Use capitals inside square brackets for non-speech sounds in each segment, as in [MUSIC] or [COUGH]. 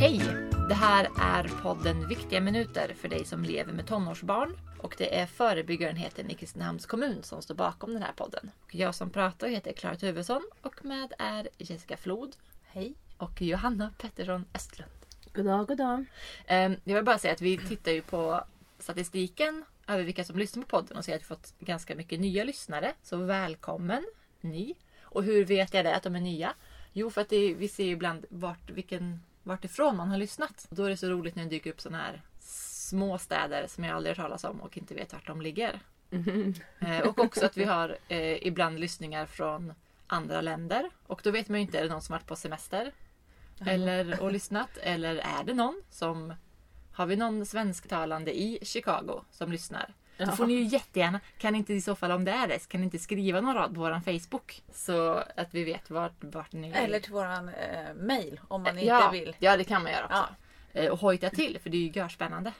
Hej! Det här är podden Viktiga minuter för dig som lever med tonårsbarn. Och det är förebyggarenheten i Kristinehamns kommun som står bakom den här podden. Jag som pratar heter Klara Tuvesson och med är Jessica Flod. Hej. Och Johanna Pettersson Östlund. God dag, god dag. Ehm, Jag vill bara säga att vi tittar ju på statistiken över vilka som lyssnar på podden och ser att vi fått ganska mycket nya lyssnare. Så välkommen ni! Och hur vet jag det att de är nya? Jo, för att det, vi ser ju ibland vart, vilken, vart ifrån man har lyssnat. Och då är det så roligt när det dyker upp sådana här små städer som jag aldrig har talas om och inte vet vart de ligger. Eh, och också att vi har eh, ibland lyssningar från andra länder. Och då vet man ju inte, är det någon som varit på semester? Eller och lyssnat? Eller är det någon som... Har vi någon svensktalande i Chicago som lyssnar? Då får ni ju jättegärna, kan inte i så fall om det är det, kan ni inte skriva någon rad på våran Facebook? Så att vi vet vart, vart ni... Eller till våran eh, mail om man ja, inte vill. Ja, det kan man göra också. Ja. Eh, Och hojta till, för det är ju görspännande.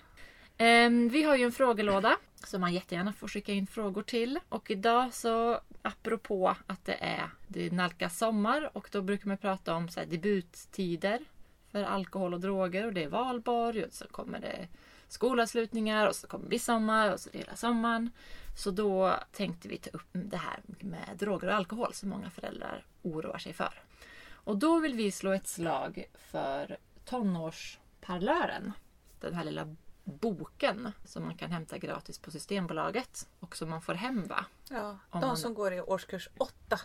Ehm, Vi har ju en frågelåda som man jättegärna får skicka in frågor till. Och idag så, apropå att det är det nalkas sommar och då brukar man prata om så här, debuttider för alkohol och droger och det är valborg och så kommer det skolavslutningar och så kommer midsommar och så det är hela sommaren. Så då tänkte vi ta upp det här med droger och alkohol som många föräldrar oroar sig för. Och då vill vi slå ett slag för tonårsparlören. Den här lilla boken som man kan hämta gratis på Systembolaget och som man får hem va? Ja, de man- som går i årskurs 8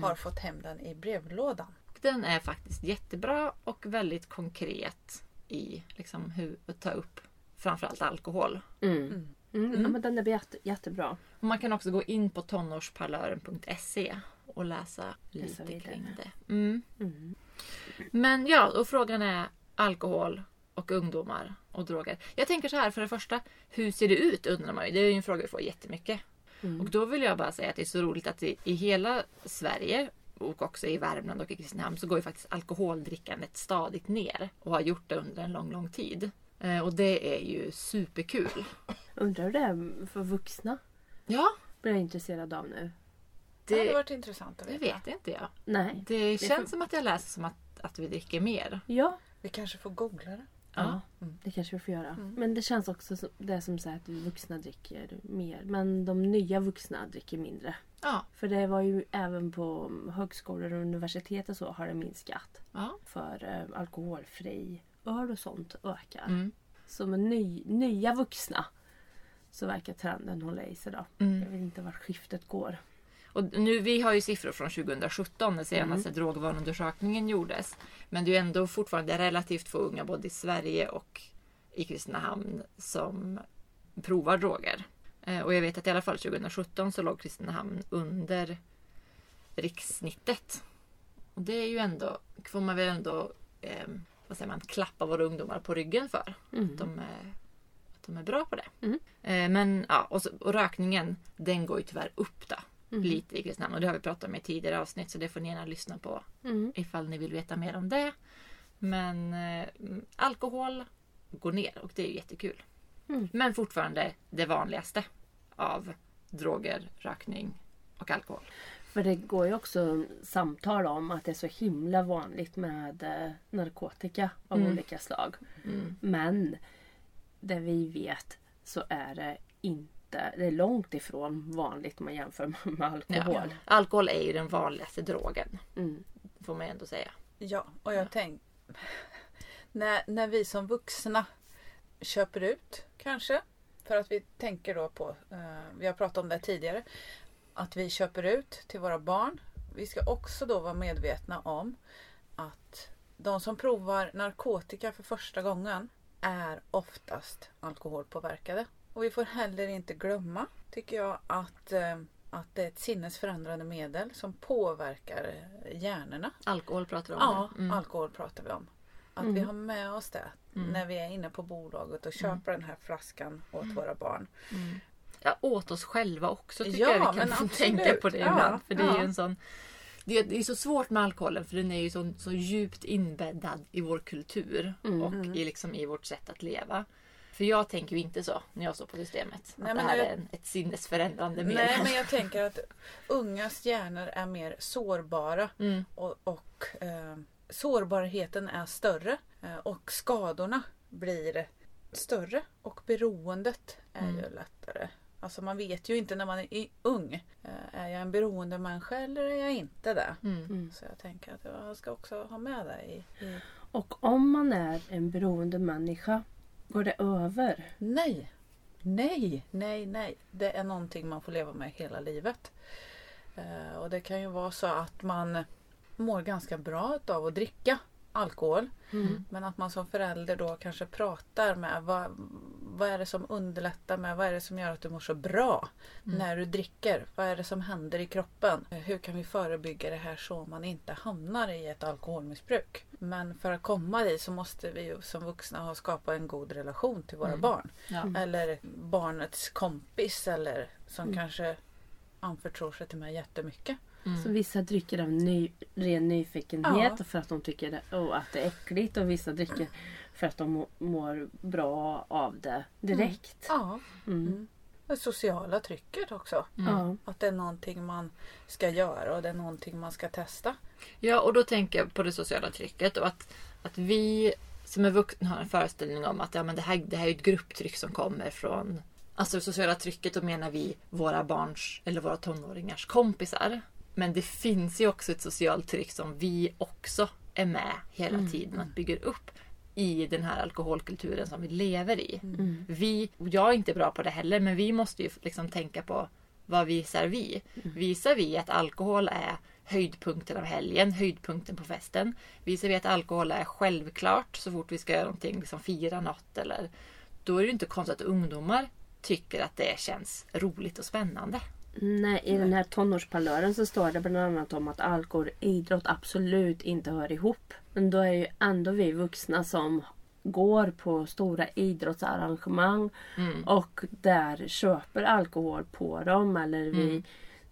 har fått hem den i brevlådan. Den är faktiskt jättebra och väldigt konkret i liksom hur att ta upp framförallt alkohol. Mm. Mm. Ja, men den är jätte, jättebra. Och man kan också gå in på tonårsparlören.se och läsa lite kring det. Mm. Mm. Men ja, och frågan är alkohol och ungdomar och droger. Jag tänker så här, för det första, hur ser det ut undrar man ju. Det är ju en fråga vi får jättemycket. Mm. Och då vill jag bara säga att det är så roligt att i, i hela Sverige och också i Värmland och i Kristinehamn så går ju faktiskt alkoholdrickandet stadigt ner och har gjort det under en lång, lång tid. Eh, och det är ju superkul. Undrar hur det är för vuxna? Ja, Blir jag intresserad av nu. Det hade det, varit intressant att det veta. vet inte jag. Nej. Det får- känns som att jag läser som att, att vi dricker mer. Ja, Vi kanske får googla det. Ja. det kanske vi får göra. Mm. Men det känns också som det som så att vuxna dricker mer. Men de nya vuxna dricker mindre. Ja. För det var ju även på högskolor och universitet och så har det minskat. ja. För eh, alkoholfri öl och sånt ökar. Mm. Så med ny, nya vuxna så verkar trenden hålla i sig då. Mm. Jag vet inte vart skiftet går. Och nu, vi har ju siffror från 2017 när senaste drogvaneundersökningen gjordes. Men det är ändå fortfarande relativt få unga både i Sverige och i Kristinehamn som provar droger. Eh, Och jag vet att i alla fall 2017 så låg Kristinehamn under rikssnittet. Och det är ju ändå, får man väl ändå eh, vad säger man, klappa våra ungdomar på ryggen för. Mm. Att, de är, att de är bra på det. Mm. Eh, men ja, och, så, och rökningen den går ju tyvärr upp då. Mm. Lite i Kristinehamn och det har vi pratat om i tidigare avsnitt så det får ni gärna lyssna på Mm. ifall ni vill veta mer om det. Men eh, alkohol går ner och det är ju jättekul. Mm. Men fortfarande det vanligaste av droger, rökning och alkohol. För det går ju också samtal om att det är så himla vanligt med eh, narkotika av Mm. olika slag. Mm. Men det vi vet så är det inte, det är långt ifrån vanligt om man jämför med Ja. alkohol. Alkohol är ju den vanligaste drogen. Mm. Får man ändå säga. Ja, och jag tänk [LAUGHS] när, när vi som vuxna köper ut kanske. För att vi tänker då på, eh, vi har pratat om det tidigare, att vi köper ut till våra barn. Vi ska också då vara medvetna om att de som provar narkotika för första gången är oftast alkoholpåverkade. Och vi får heller inte glömma, tycker jag, att, eh, att det är ett sinnesförändrande medel som påverkar hjärnorna. Alkohol pratar du om. Ja. Mm. alkohol pratar vi om. Att Mm. vi har med oss det Mm. när vi är inne på bolaget och köper den här flaskan åt våra barn. Mm. Ja, åt oss själva också tycker Ja, jag vi kan tänka på det Ja, ibland. För det är ju en sån det är, det är så svårt med alkoholen för den är ju så, så djupt inbäddad i vår kultur Mm. och i, liksom, i vårt sätt att leva. För jag tänker ju inte så när jag står på systemet. Nej, att det men här jag- är en, ett sinnesförändrande medel. Nej, men [LAUGHS] jag tänker att ungas hjärnor är mer sårbara Mm. och, och eh, sårbarheten är större eh, och skadorna blir större och beroendet är Mm. ju lättare. Alltså man vet ju inte när man är ung. eh, Är jag en beroende människa eller är jag inte det? Mm. Mm. Så jag tänker att jag ska också ha med det i, i... Och om man är en beroende människa, går det över? Nej! Nej, nej, nej. Det är någonting man får leva med hela livet. Eh, och det kan ju vara så att man mår ganska bra av att dricka alkohol. Mm. Men att man som förälder då kanske pratar med vad, vad är det som underlättar med, vad är det som gör att du mår så bra Mm. när du dricker? Vad är det som händer i kroppen? Hur kan vi förebygga det här så man inte hamnar i ett alkoholmissbruk? Men för att komma dit så måste vi ju som vuxna ha skapat en god relation till våra Mm. barn. Ja. Eller barnets kompis eller som Mm. kanske anförtror sig till mig jättemycket. Mm. Så vissa dricker av ny, ren nyfikenhet Ja. för att de tycker det, oh, att det är äckligt och vissa dricker för att de må- mår bra av det direkt. Ja. Mm. Mm. Det sociala trycket också. Mm. Att det är någonting man ska göra och det är någonting man ska testa. Ja, och då tänker jag på det sociala trycket och att, att vi som är vuxna har en föreställning om att ja, men det, här, det här är ett grupptryck som kommer från Alltså det sociala trycket, då menar vi våra barns eller våra tonåringars kompisar. Men det finns ju också ett socialt tryck som vi också är med hela Mm. tiden att bygga upp i den här alkoholkulturen som vi lever i. Mm. Vi, och jag är inte bra på det heller, men vi måste ju liksom tänka på vad visar vi? Visar vi att alkohol är höjdpunkten av helgen, höjdpunkten på festen? Visar vi att alkohol är självklart så fort vi ska göra någonting, liksom fira något eller då är det inte konstigt att ungdomar tycker att det känns roligt och spännande. Nej, i den här tonårsparlören så står det bland annat om att alkohol och idrott absolut inte hör ihop. Men då är ju ändå vi vuxna som går på stora idrottsarrangemang Mm. och där köper alkohol på dem eller vi Mm.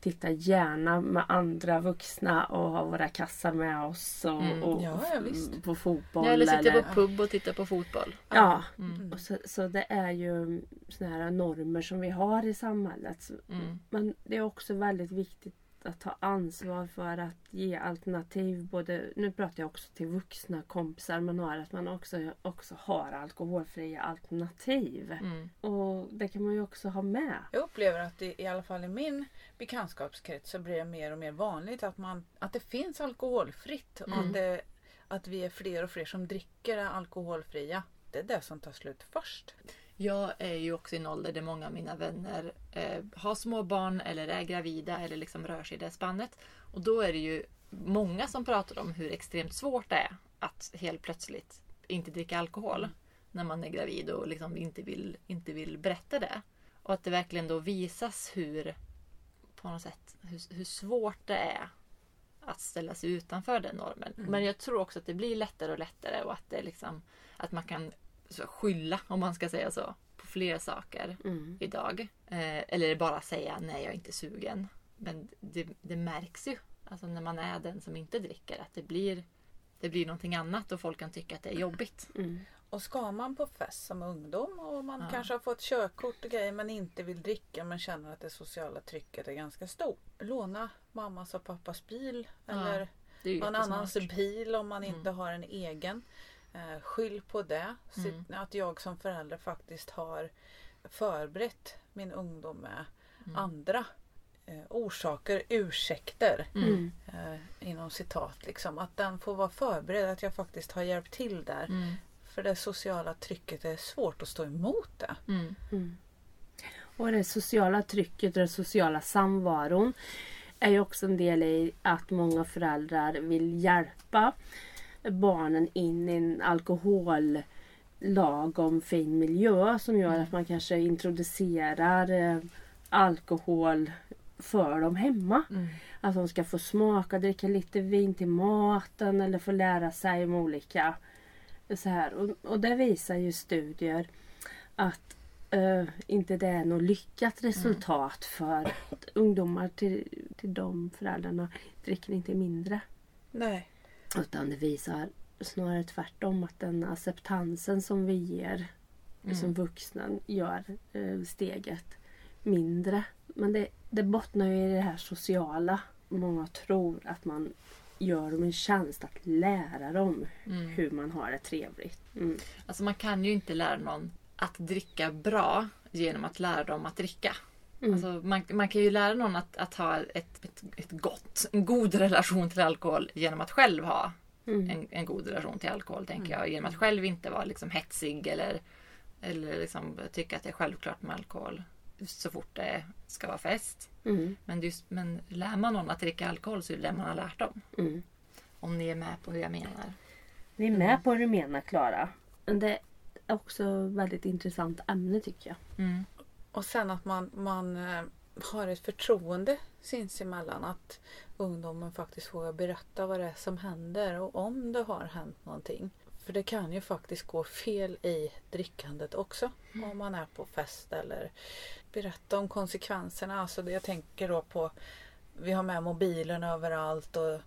tittar gärna med andra vuxna och har våra kassar med oss och, Mm. och Ja, ja, visst. på fotboll. eller sitter eller- på pub och tittar på fotboll. Ja, Mm. och så, så det är ju såna här normer som vi har i samhället. Mm. Men det är också väldigt viktigt att ta ansvar för att ge alternativ. Både, nu pratar jag också till vuxna kompisar men har att man också, också har alkoholfria alternativ. Mm. Och det kan man ju också ha med. Jag upplever att det, i alla fall i min bekantskapskrets så blir det mer och mer vanligt att, man, att det finns alkoholfritt. Och Mm. att, det, att vi är fler och fler som dricker alkoholfria. Det är det som tar slut först. Jag är ju också i en ålder där många av mina vänner eh, har små barn eller är gravida eller liksom rör sig i det spannet. Och då är det ju många som pratar om hur extremt svårt det är att helt plötsligt inte dricka alkohol när man är gravid och liksom inte vill, inte vill berätta det. Och att det verkligen då visas hur, på något sätt, hur, hur svårt det är att ställa sig utanför den normen. Mm. Men jag tror också att det blir lättare och lättare och att det liksom att man kan skylla, om man ska säga så, på fler saker Mm. idag. Eh, eller bara säga nej, jag är inte sugen. Men det, det märks ju alltså när man är den som inte dricker att det blir, det blir någonting annat och folk kan tycka att det är jobbigt. Mm. Och ska man på fest som ungdom och man Ja. kanske har fått körkort och grejer men inte vill dricka men känner att det sociala trycket är ganska stort. Låna mammas och pappas bil Ja, eller någon annans bil om man inte Mm. har en egen. Eh, skyll på det. Mm. Att jag som förälder faktiskt har förberett min ungdom med Mm. andra eh, orsaker, ursäkter Mm. eh, inom citat. Liksom. Att den får vara förberedd, att jag faktiskt har hjälpt till där. Mm. För det sociala trycket är svårt att stå emot det. Mm. Mm. Och det sociala trycket och den sociala samvaron är ju också en del i att många föräldrar vill hjälpa barnen in i en alkohol lagom fin miljö som gör att man kanske introducerar eh, alkohol för dem hemma. Mm. Att de ska få smaka, dricka lite vin till maten eller få lära sig om olika så här. Och, och det visar ju studier att eh, inte det är något lyckat resultat för att ungdomar till, till de föräldrarna dricker inte mindre. Nej. Utan det visar snarare tvärtom att den acceptansen som vi ger Mm. som vuxna gör eh, steget mindre. Men det, det bottnar ju i det här sociala. Många tror att man gör dem en tjänst att lära dem Mm. hur man har det trevligt. Mm. Alltså man kan ju inte lära någon att dricka bra genom att lära dem att dricka. Mm. Alltså man, man kan ju lära någon att, att ha ett, ett, ett gott, en god relation till alkohol genom att själv ha Mm. en, en god relation till alkohol. tänker jag. Genom att själv inte vara liksom hetsig eller, eller liksom tycka att det är självklart med alkohol så fort det ska vara fest. Mm. Men, just, men lär man någon att dricka alkohol så är det det man har lärt dem. Mm. Om ni är med på hur jag menar. Vi är med på vad du menar Klara. Men det är också ett väldigt intressant ämne tycker jag. Mm. Och sen att man, man eh, har ett förtroende sinsemellan. Att ungdomen faktiskt vågar berätta vad det är som händer och om det har hänt någonting. För det kan ju faktiskt gå fel i drickandet också. Om man är på fest eller berätta om konsekvenserna. Alltså jag tänker då på Vi har med mobilen överallt och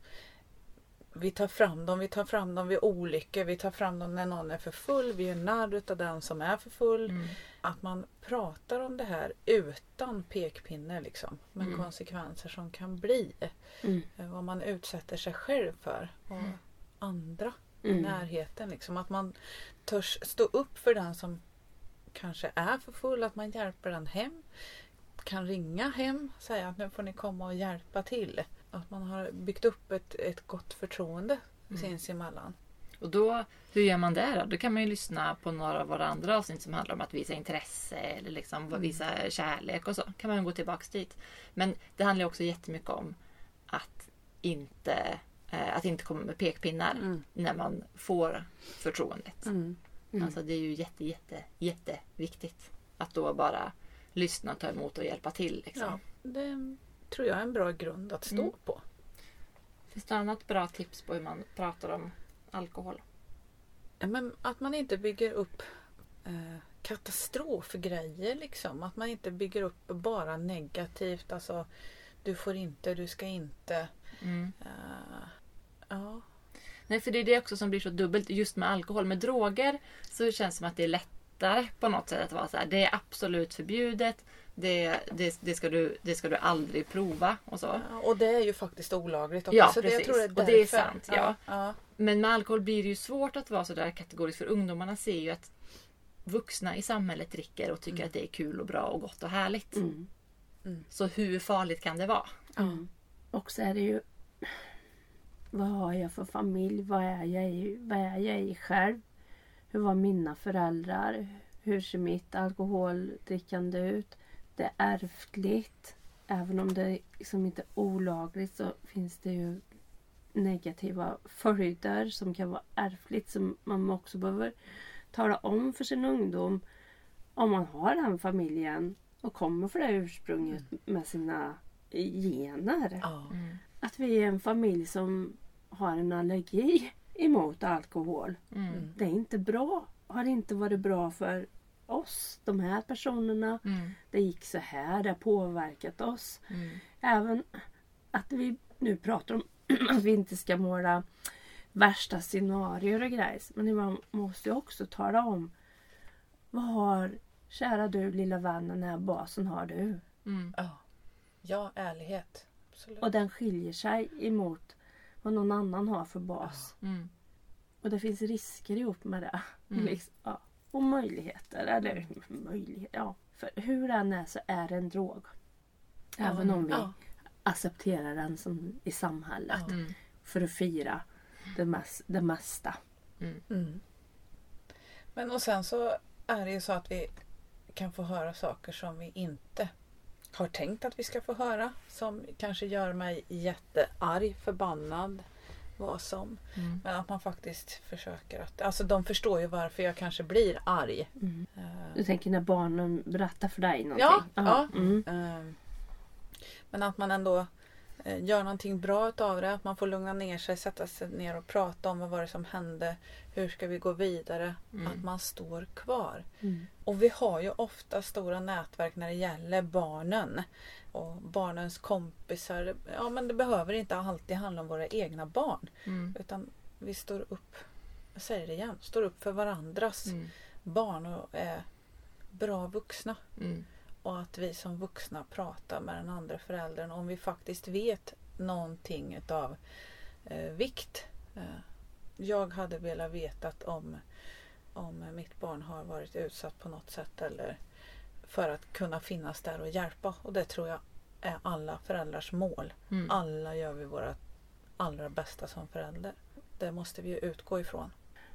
vi tar fram dem, vi tar fram dem vid olyckor, vi tar fram dem när någon är för full, vi är narr utav den som är för full. Mm. Att man pratar om det här utan pekpinne liksom. Med Mm. konsekvenser som kan bli. Mm. Eh, Vad man utsätter sig själv för. Och andra i Mm. närheten. Liksom. Att man törs stå upp för den som kanske är för full. Att man hjälper den hem. Kan ringa hem. Säga att nu får ni komma och hjälpa till. Att man har byggt upp ett, ett gott förtroende Mm. sinsemellan. Och då, hur gör man det då? Då kan man ju lyssna på några av våra andra avsnitt som handlar om att visa intresse eller liksom visa kärlek och så. kan man gå tillbaks dit. Men det handlar också jättemycket om att inte, eh, att inte komma med pekpinnar Mm. när man får förtroendet. Mm. Mm. Alltså det är ju jätte, jätte, jätteviktigt. Att då bara lyssna, ta emot och hjälpa till. Liksom. Ja, det tror jag är en bra grund att stå Mm. på. Finns det annat bra tips på hur man pratar om alkohol? Men att man inte bygger upp eh, katastrofgrejer liksom. Att man inte bygger upp bara negativt. Alltså du får inte, du ska inte. Mm. Eh, ja. Nej, för det är det också som blir så dubbelt just med alkohol. Med droger så känns det som att det är lättare på något sätt att vara så här. Det är absolut förbjudet. Det, det, det, ska, du, det ska du aldrig prova och så. Ja, Och det är ju faktiskt olagligt också. Ja, så det, jag precis. tror det är Och det är sant, ja. ja. Men med alkohol blir det ju svårt att vara så där kategoriskt. För ungdomarna ser ju att vuxna i samhället dricker och tycker att det är kul och bra och gott och härligt. Mm. Så hur farligt kan det vara? Mm. Och så är det ju Vad har jag för familj? Vad är jag i, vad är jag i själv? Hur var mina föräldrar? Hur ser mitt alkoholdrickande ut? Det är ärftligt. Även om det liksom inte är olagligt så finns det ju negativa följder som kan vara ärftligt som man också behöver tala om för sin ungdom om man har den familjen och kommer för det ursprunget med sina gener. Ja. Att vi är en familj som har en allergi emot alkohol. Mm. Det är inte bra. Har inte varit bra för oss, de här personerna. Mm. Det gick så här, det har påverkat oss. Mm. Även att vi nu pratar om [CLEARS THROAT] att vi inte ska måla värsta scenarier och grejer. Men man måste ju också tala om vad har, kära du lilla vän, den här basen har du. Mm. Ja. ja, ärlighet. Absolut. Och den skiljer sig emot vad någon annan har för bas. Mm. Och det finns risker ihop med det. Mm. [LAUGHS] Liksom, ja. Och möjligheter. Eller möjligheter, ja. För hur den är så är det en drog. Även om vi Ja. accepterar den som i samhället. Mm. För att fira det, mest, det mesta. Mm. Men och sen så är det ju så att vi kan få höra saker som vi inte har tänkt att vi ska få höra. Som kanske gör mig jättearg, förbannad, vad som. Mm. Men att man faktiskt försöker att... Alltså de förstår ju varför jag kanske blir arg. Mm. Eh, Du tänker när barnen berättar för dig någonting? Ja, ja. Mm. Eh, Men att man ändå gör någonting bra utav det. Att man får lugna ner sig, sätta sig ner och prata om vad var det som hände. Hur ska vi gå vidare? Mm. Att man står kvar. Mm. Och vi har ju ofta stora nätverk när det gäller barnen. Och barnens kompisar. Ja men det behöver inte alltid handla om våra egna barn. Mm. Utan vi står upp, jag säger det igen, står upp för varandras Mm. barn och är bra vuxna. Och att vi som vuxna pratar med den andra föräldern om vi faktiskt vet någonting utav eh, vikt. Eh, jag hade velat veta om, om mitt barn har varit utsatt på något sätt eller för att kunna finnas där och hjälpa. Och det tror jag är alla föräldrars mål. Mm. Alla gör vi våra allra bästa som förälder. Det måste vi utgå ifrån.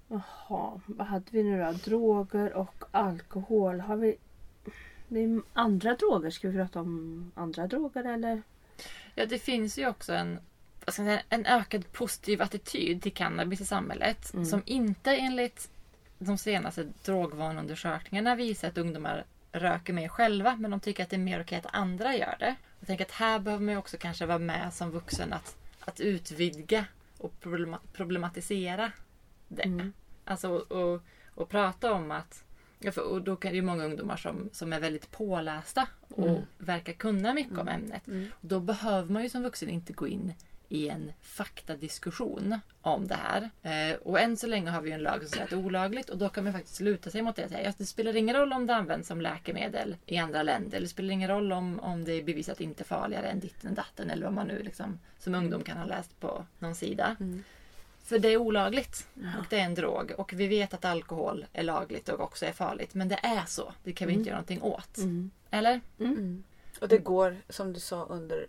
Jaha, vad hade vi nu då? Droger och alkohol. Har vi... Det är andra droger. Ska vi prata om andra droger eller? Ja, det finns ju också en, säga, en ökad positiv attityd till cannabis i samhället. Mm. Som inte enligt de senaste drogvanundersökningarna visar att ungdomar röker mer själva. Men de tycker att det är mer okej att andra gör det. Jag tänker att här behöver man ju också kanske vara med som vuxen att, att utvidga och problema- problematisera det. Mm. Alltså och, och prata om att Ja, för, och då kan det ju många ungdomar som, som är väldigt pålästa och Mm. verkar kunna mycket om ämnet. Mm. Då behöver man ju som vuxen inte gå in i en faktadiskussion om det här. Eh, och än så länge har vi en lag som säger att det är olagligt och då kan man faktiskt luta sig mot det och säga att det spelar ingen roll om det används som läkemedel i andra länder. Det spelar ingen roll om, om det är bevisat inte farligare än ditten datten eller vad man nu liksom som ungdom kan ha läst på någon sida. Mm. För det är olagligt Ja. och det är en drog och vi vet att alkohol är lagligt och också är farligt. Men det är så. Det kan vi inte Mm. göra någonting åt. Mm. Eller? Mm. Och det går som du sa under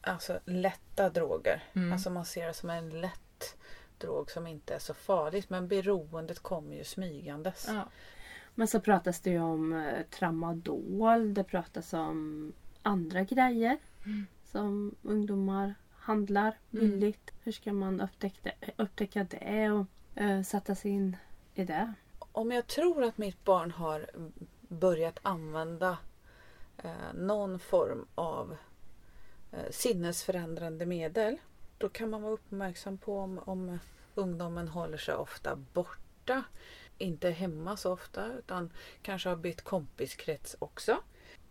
alltså, lätta droger. Mm. Alltså man ser det som en lätt drog som inte är så farligt. Men beroendet kommer ju smygandes. Ja. Men så pratas det ju om eh, tramadol. Det pratas om andra grejer Mm. som ungdomar handlar billigt. Hur ska man upptäcka, upptäcka det och eh, sätta sig in i det? Om jag tror att mitt barn har börjat använda eh, någon form av eh, sinnesförändrande medel. Då kan man vara uppmärksam på om, om ungdomen håller sig ofta borta. Inte hemma så ofta utan kanske har bytt kompiskrets också.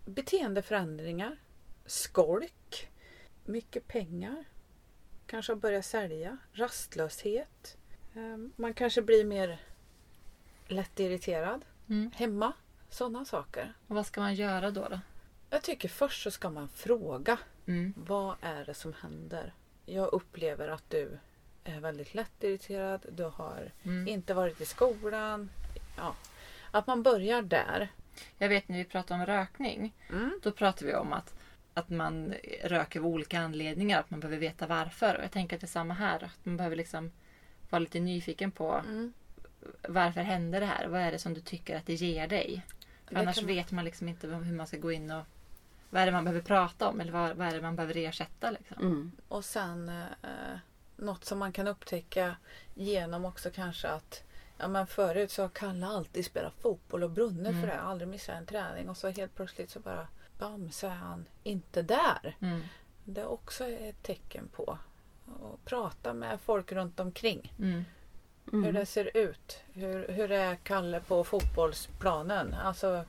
Beteendeförändringar. Skolk. Mycket pengar. Kanske har börjat sälja. Rastlöshet. Eh, Man kanske blir mer lättirriterad Mm. hemma. Sådana saker. Och vad ska man göra då? då? Jag tycker först så ska man fråga. Mm. Vad är det som händer? Jag upplever att du är väldigt lättirriterad. Du har Mm. inte varit i skolan. Ja. Att man börjar där. Jag vet när vi pratar om rökning. Mm. Då pratar vi om att, att man röker av olika anledningar. Att man behöver veta varför. Och jag tänker att det är samma här. Att man behöver liksom vara lite nyfiken på Mm. varför händer det här? Vad är det som du tycker att det ger dig? Det annars man- vet man liksom inte hur man ska gå in och vad är det man behöver prata om eller vad, vad är det man behöver ersätta? Liksom. Mm. Och sen eh, något som man kan upptäcka genom också kanske att Ja men förut så har Kalle alltid spelat fotboll och brunnit Mm. för det. Aldrig missat en träning. Och så helt plötsligt så bara bam så är han inte där. Mm. Det är också ett tecken på att prata med folk runt omkring. Mm. Mm. Hur det ser ut. Hur, hur är Kalle på fotbollsplanen? Alltså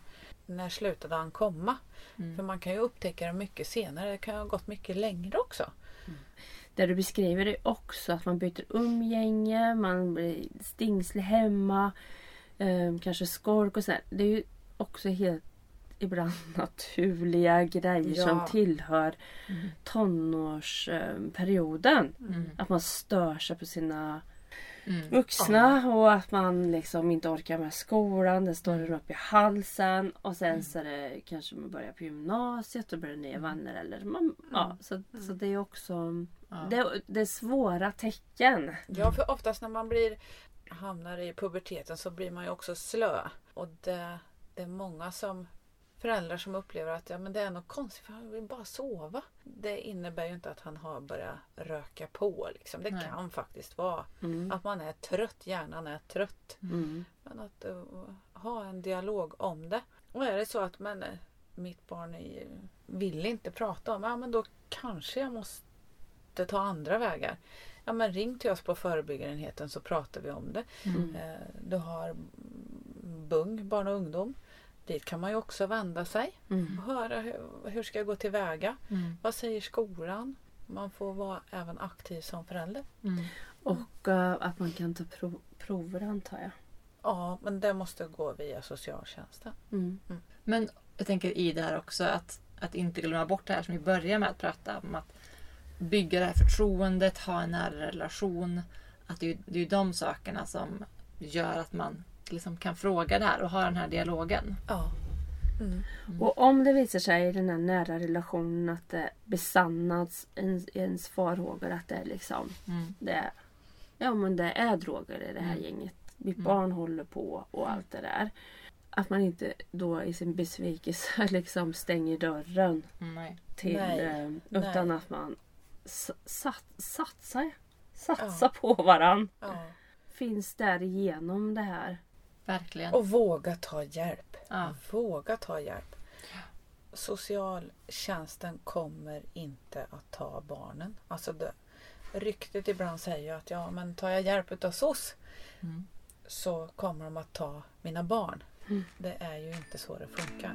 när slutade han komma? För Mm. man kan ju upptäcka det mycket senare. Det kan ha gått mycket längre också. Det du beskriver är också att man byter umgänge, man blir stingslig hemma, eh, kanske skolk och sådär. Det är ju också helt ibland [LAUGHS] naturliga grejer Ja. som tillhör Mm. tonårsperioden. Mm. Att man stör sig på sina Mm. vuxna och att man liksom inte orkar med skolan. Det står en upp i halsen och sen så är det kanske man börjar på gymnasiet och börjar nya vänner. Eller man, ja, så, så det är också Ja. det, det är svåra tecken. Ja, för oftast när man blir hamnar i puberteten så blir man ju också slö. Och det, det är många som föräldrar som upplever att ja, men det är något konstigt för han vill bara sova. Det innebär ju inte att han har börjat röka på. Liksom. Det Nej. kan faktiskt vara Mm. att man är trött, hjärnan är trött. Mm. Men att uh, ha en dialog om det. Och är det så att men, eh, mitt barn är, vill inte prata om ja, men då kanske jag måste ta andra vägar. Ja, men ring till oss på förebyggarenheten så pratar vi om det. Mm. Eh, Du har BUNG, barn och ungdom. Dit kan man ju också vända sig Mm. och höra hur, hur ska jag gå tillväga? Mm. Vad säger skolan? Man får vara även aktiv som förälder. Mm. Och eh, att man kan ta prov, prover antar jag. Ja, men det måste gå via socialtjänsten. Mm. Men jag tänker i det här också att, att inte glömma bort det här som vi börjar med att prata om. Att bygga det här förtroendet, ha en nära relation. Att det, är, det är ju de sakerna som gör att man liksom kan fråga det här och ha den här dialogen. Ja. Mm. Och om det visar sig i den här nära relationen att det besannats ens, ens farhågor att det är liksom Mm. det är, ja men det är droger i det här Mm. gänget. Mitt Mm. barn håller på och allt det där. Att man inte då i sin besvikelse [LAUGHS] liksom stänger dörren Nej. till Nej, eh, nej. utan att man sat, satsar, satsar på varann. Ja. Finns där igenom det här. Verkligen. Och våga ta hjälp. Ja. Våga ta hjälp. Socialtjänsten kommer inte att ta barnen. Alltså det, ryktet ibland säger att ja, men tar jag hjälp av SOS Mm. så kommer de att ta mina barn. Mm. Det är ju inte så det funkar.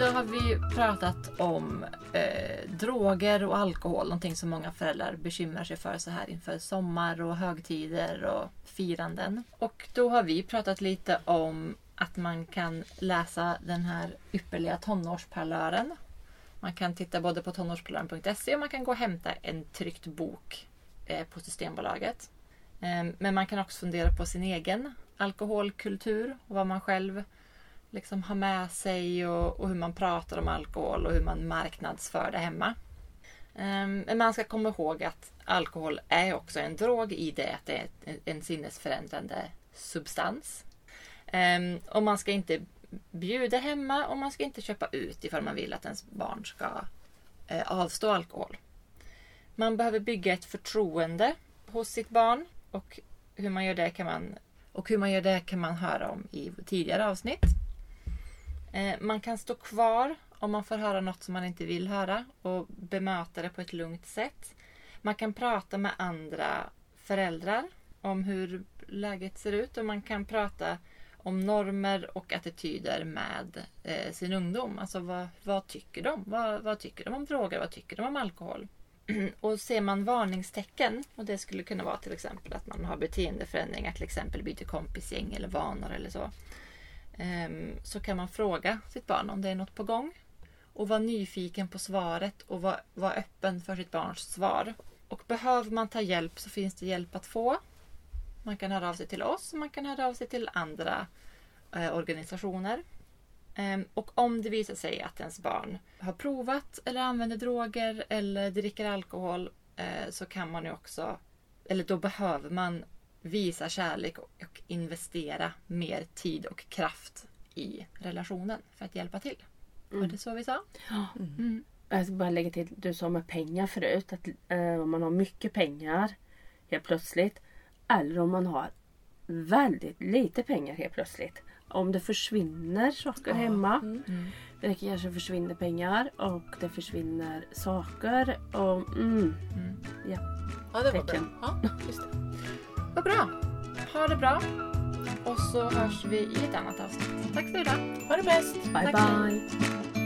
Idag har vi pratat om eh, droger och alkohol. Någonting som många föräldrar bekymrar sig för så här inför sommar och högtider och firanden. Och då har vi pratat lite om att man kan läsa den här ypperliga tonårsparlören. Man kan titta både på tonårsparlören.se och man kan gå och hämta en tryckt bok eh, på Systembolaget. Eh, men man kan också fundera på sin egen alkoholkultur och vad man själv liksom ha med sig och, och hur man pratar om alkohol och hur man marknadsför det hemma. Ehm, men man ska komma ihåg att alkohol är också en drog i det att det är en- sinnesförändrande substans. Ehm, och man ska inte bjuda hemma och man ska inte köpa ut ifall man vill att ens barn ska eh, avstå alkohol. Man behöver bygga ett förtroende hos sitt barn och hur man gör det kan man, och hur man gör det kan man höra om i tidigare avsnitt. Eh, Man kan stå kvar om man får höra något som man inte vill höra och bemöta det på ett lugnt sätt. Man kan prata med andra föräldrar om hur läget ser ut och man kan prata om normer och attityder med eh, sin ungdom. Alltså vad, vad tycker de? Vad, vad tycker de om droger? Vad tycker de om alkohol? [CLEARS THROAT] och ser man varningstecken, och det skulle kunna vara till exempel att man har beteendeförändringar, till exempel byter kompisgäng eller vanor eller så. Ehm, så kan man fråga sitt barn om det är något på gång. Och vara nyfiken på svaret och vara, vara öppen för sitt barns svar. Och behöver man ta hjälp så finns det hjälp att få. Man kan höra av sig till oss och man kan höra av sig till andra eh, organisationer. Ehm, och om det visar sig att ens barn har provat eller använder droger eller dricker alkohol eh, så kan man ju också, eller då behöver man visa kärlek och investera mer tid och kraft i relationen för att hjälpa till. Var det så vi sa? Mm. Jag ska bara lägga till, du sa med pengar förut. Att eh, om man har mycket pengar helt plötsligt. Eller om man har väldigt lite pengar helt plötsligt. Om det försvinner saker hemma. Mm. Det kanske försvinner pengar och det försvinner saker. Och, mm, Mm. ja. Ja, det var bra. Tecken. Ja, just det. Vad bra! Ha det bra! Och så hörs vi i ett annat avsnitt. Tack för idag! Ha det bäst! Bye Tack. bye.